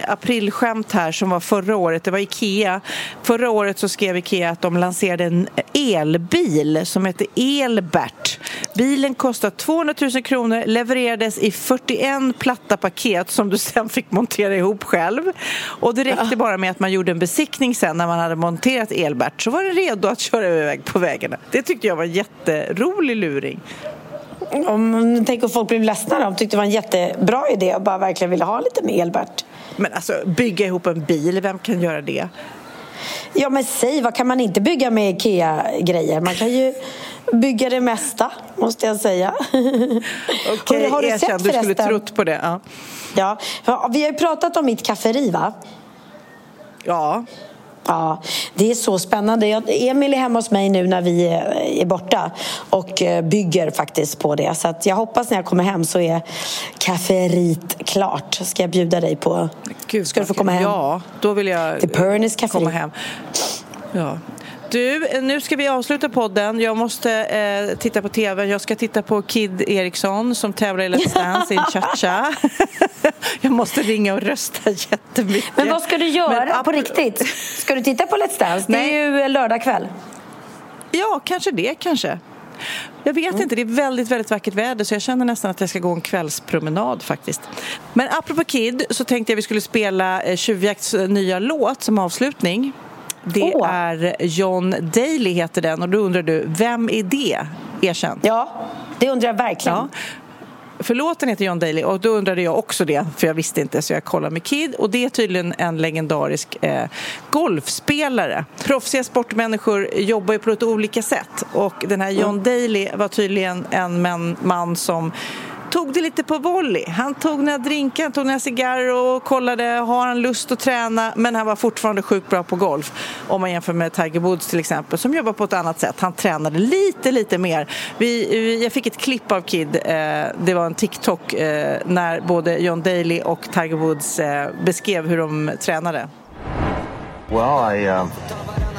aprilskämt här som var förra året. Det var Ikea. Förra året så skrev Ikea att de lanserade en elbil som heter Elbert. Bilen kostar 200 000 kronor, levererades i 41 platta paket som du sen fick montera ihop själv. Och det räckte ja. bara med att man gjorde en besiktning sen när man hade monterat Elbert så var det redo att köra iväg på vägarna. Det tyckte jag var en jätterolig luring. Om, tänk om folk blev ledsna De tyckte det var en jättebra idé och bara verkligen ville ha lite med Elbert. Men alltså bygga ihop en bil, vem kan göra det? Ja men säg, vad kan man inte bygga med IKEA-grejer? Man kan ju bygga det mesta, måste jag säga. Okej, okay, har du sett du skulle trott på det. Ja. ja, vi har ju pratat om mitt kafferi va? Ja. Ja, det är så spännande. Emil är hemma hos mig nu när vi är borta och eh, bygger faktiskt på det. Så jag hoppas när jag kommer hem så är kafferiet klart. Ska jag bjuda dig på... Gud, Ska du få komma hem? Ja, då vill jag Till Pernis komma hem. Ja, du, nu ska vi avsluta podden. Jag måste eh, titta på tv. Jag ska titta på Kid Eriksson som tävlar i Let's Dance i cha-cha. jag måste ringa och rösta jättemycket. Men vad ska du göra Men, på riktigt? Ska du titta på Let's Dance? Det är ju lördag kväll. Ja, kanske det kanske. Jag vet mm. inte, det är väldigt, väldigt vackert väder så jag känner nästan att jag ska gå en kvällspromenad faktiskt. Men apropå Kid så tänkte jag att vi skulle spela eh, Tjuvjakts nya låt som avslutning. Det oh. är John Daly heter den och då undrar du, vem är det? Erkänn. Ja, det undrar jag verkligen. Ja. För låten heter John Daly och då undrade jag också det för jag visste inte så jag kollade med Kid och det är tydligen en legendarisk eh, golfspelare. Proffsiga sportmänniskor jobbar ju på ett olika sätt och den här John mm. Daly var tydligen en man som tog det lite på volley. Han tog några drinkar, han tog några cigarrer och kollade, har han lust att träna? Men han var fortfarande sjukt bra på golf. Om man jämför med Tiger Woods till exempel, som jobbar på ett annat sätt. Han tränade lite, lite mer. Vi, vi jag fick ett klipp av Kid, eh, det var en TikTok, eh, när både John Daly och Tiger Woods eh, beskrev hur de tränade. Well, I uh,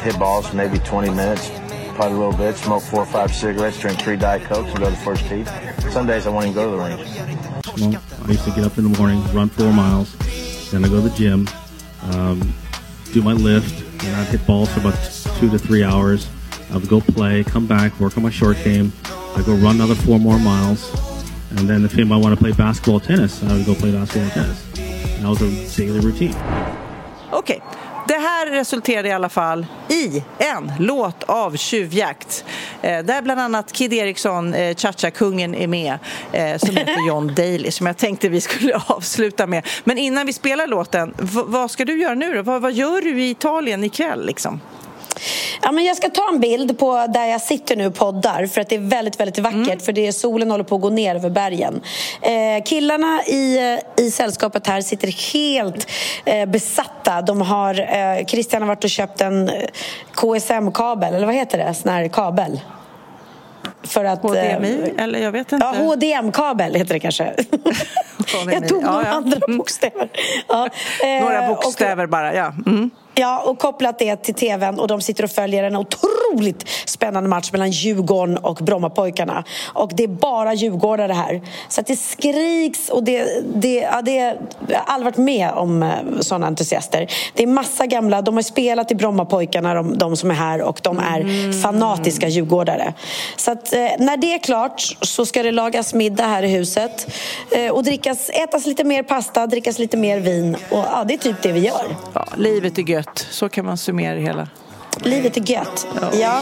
hit balls maybe 20 minutes. Pot a little bit, smoke four or five cigarettes, drink three Diet Cokes, and go to the first tee. Some days I won't even go to the range. Well, I used to get up in the morning, run four miles, then I go to the gym, um, do my lift, and I'd hit balls for about two to three hours. I would go play, come back, work on my short game. I'd go run another four more miles. And then if anybody wanted to play basketball or tennis, I would go play basketball or tennis. And that was a daily routine. Okej. Det här resulterade i alla fall i en låt av tjuvjakt eh, där bland annat Kid Eriksson, eh, Cha-Cha-kungen, är med eh, som heter John Daly som jag tänkte vi skulle avsluta med. Men innan vi spelar låten, vad ska du göra nu då? Vad, vad gör du i Italien ikväll liksom? Ja, men jag ska ta en bild på där jag sitter nu och poddar för att det är väldigt, väldigt vackert för det är, solen håller på att gå ner över bergen. Eh, killarna i, i sällskapet här sitter helt eh, besatta. De har, eh, Christian har varit och köpt en eh, KSM-kabel, eller vad heter det? Sån här kabel. För att, HDMI? eh, Eller jag vet inte. Ja, HDM-kabel heter det kanske. jag tog Ja, några ja. andra bokstäver. Ja, eh, Några och- bokstäver bara, ja. Mm. Ja, och kopplat det till tvn och de sitter och följer en otroligt spännande match mellan Djurgården och Brommapojkarna. Och det är bara djurgårdare här. Så att det skriks och det, det, ja, det jag har aldrig varit med om eh, sådana entusiaster. Det är massa gamla, de har spelat i Brommapojkarna, de, de som är här och de är fanatiska djurgårdare. Så att när det är klart så ska det lagas middag här i huset eh, och drickas, ätas lite mer pasta, drickas lite mer vin och ja, det är typ det vi gör. Ja, livet är gött, så kan man summera det hela. Livet är gött. Ja.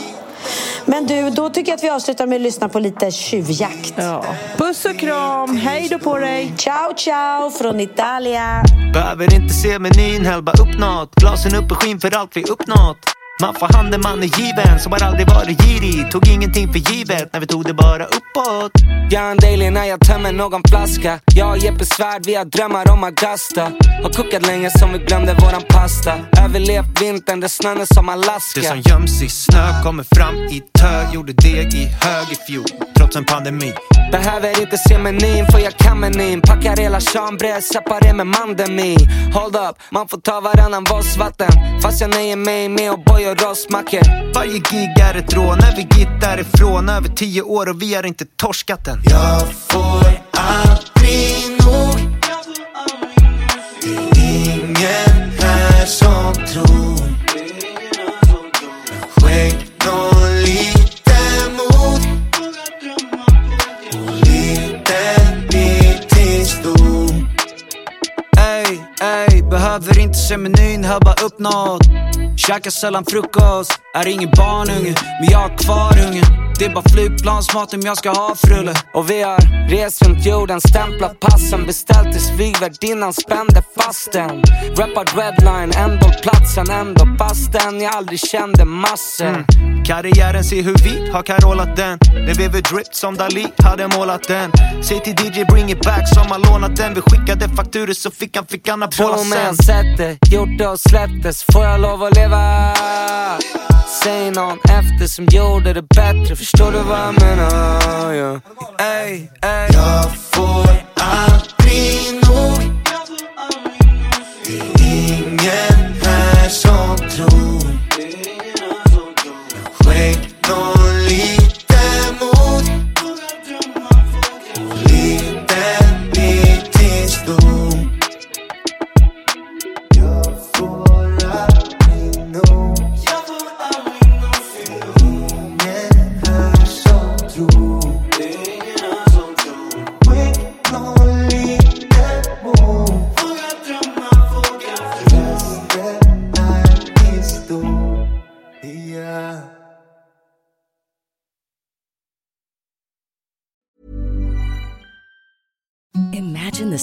Men du, då tycker jag att vi avslutar med att lyssna på lite tjuvjakt. Ja. Puss och kram, hej då på dig! Ciao ciao från Italia. Behöver inte se menyn, häll bara upp något Glasen upp och skinn för allt vi uppnått Man får handen man är given, som har aldrig varit girig. Tog ingenting för givet när vi tog det bara uppåt. Jag är en daily när jag tömmer någon flaska. Jag och Jeppe Svärd, vi har drömmar om Augusta. Har kokat länge som vi glömde våran pasta. Överlevt vintern, det snön är som Alaska. Det som göms i snö kommer fram i tö Gjorde deg i hög i fjol, trots en pandemi. Behöver inte se menyn för jag kan menyn Packar hela chambre, separé med mandemi Hold up, man får ta varannan vatten Fast jag nöjer mig med O'boy och rostmackor Varje gig är ett rån när vi gitt därifrån Över tio år och vi har inte torskat än Jag får aldrig nog Det är ingen här som tror. Skänk någon lite mod Och liten bit till stor. Ey, ey, behöver inte se menyn, hör bara upp något Käkar sällan frukost, är ingen barnunge Men jag har kvar ungen. Det är bara flygplansmat om jag ska ha frulle. Och vi har rest runt jorden, stämplat passen Beställt tills flygvärdinnan spände fast den. Rappad redline, ändå platsen Ändå fastän jag aldrig kände massen. Karriären, se hur vi har carolat den. Den vever drip som Dali hade målat den. Säg till DJ bring it back som har lånat den. Vi skickade fakturor så fick han fick anabola Tro mig, sen jag sett det, gjort det och släppt det Så får jag lov att leva Säg någon efter som gjorde det bättre Förstår du vad jag menar? Yeah. Ey, ey. Jag får aldrig nog Det är ingen här som tror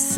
Imagine the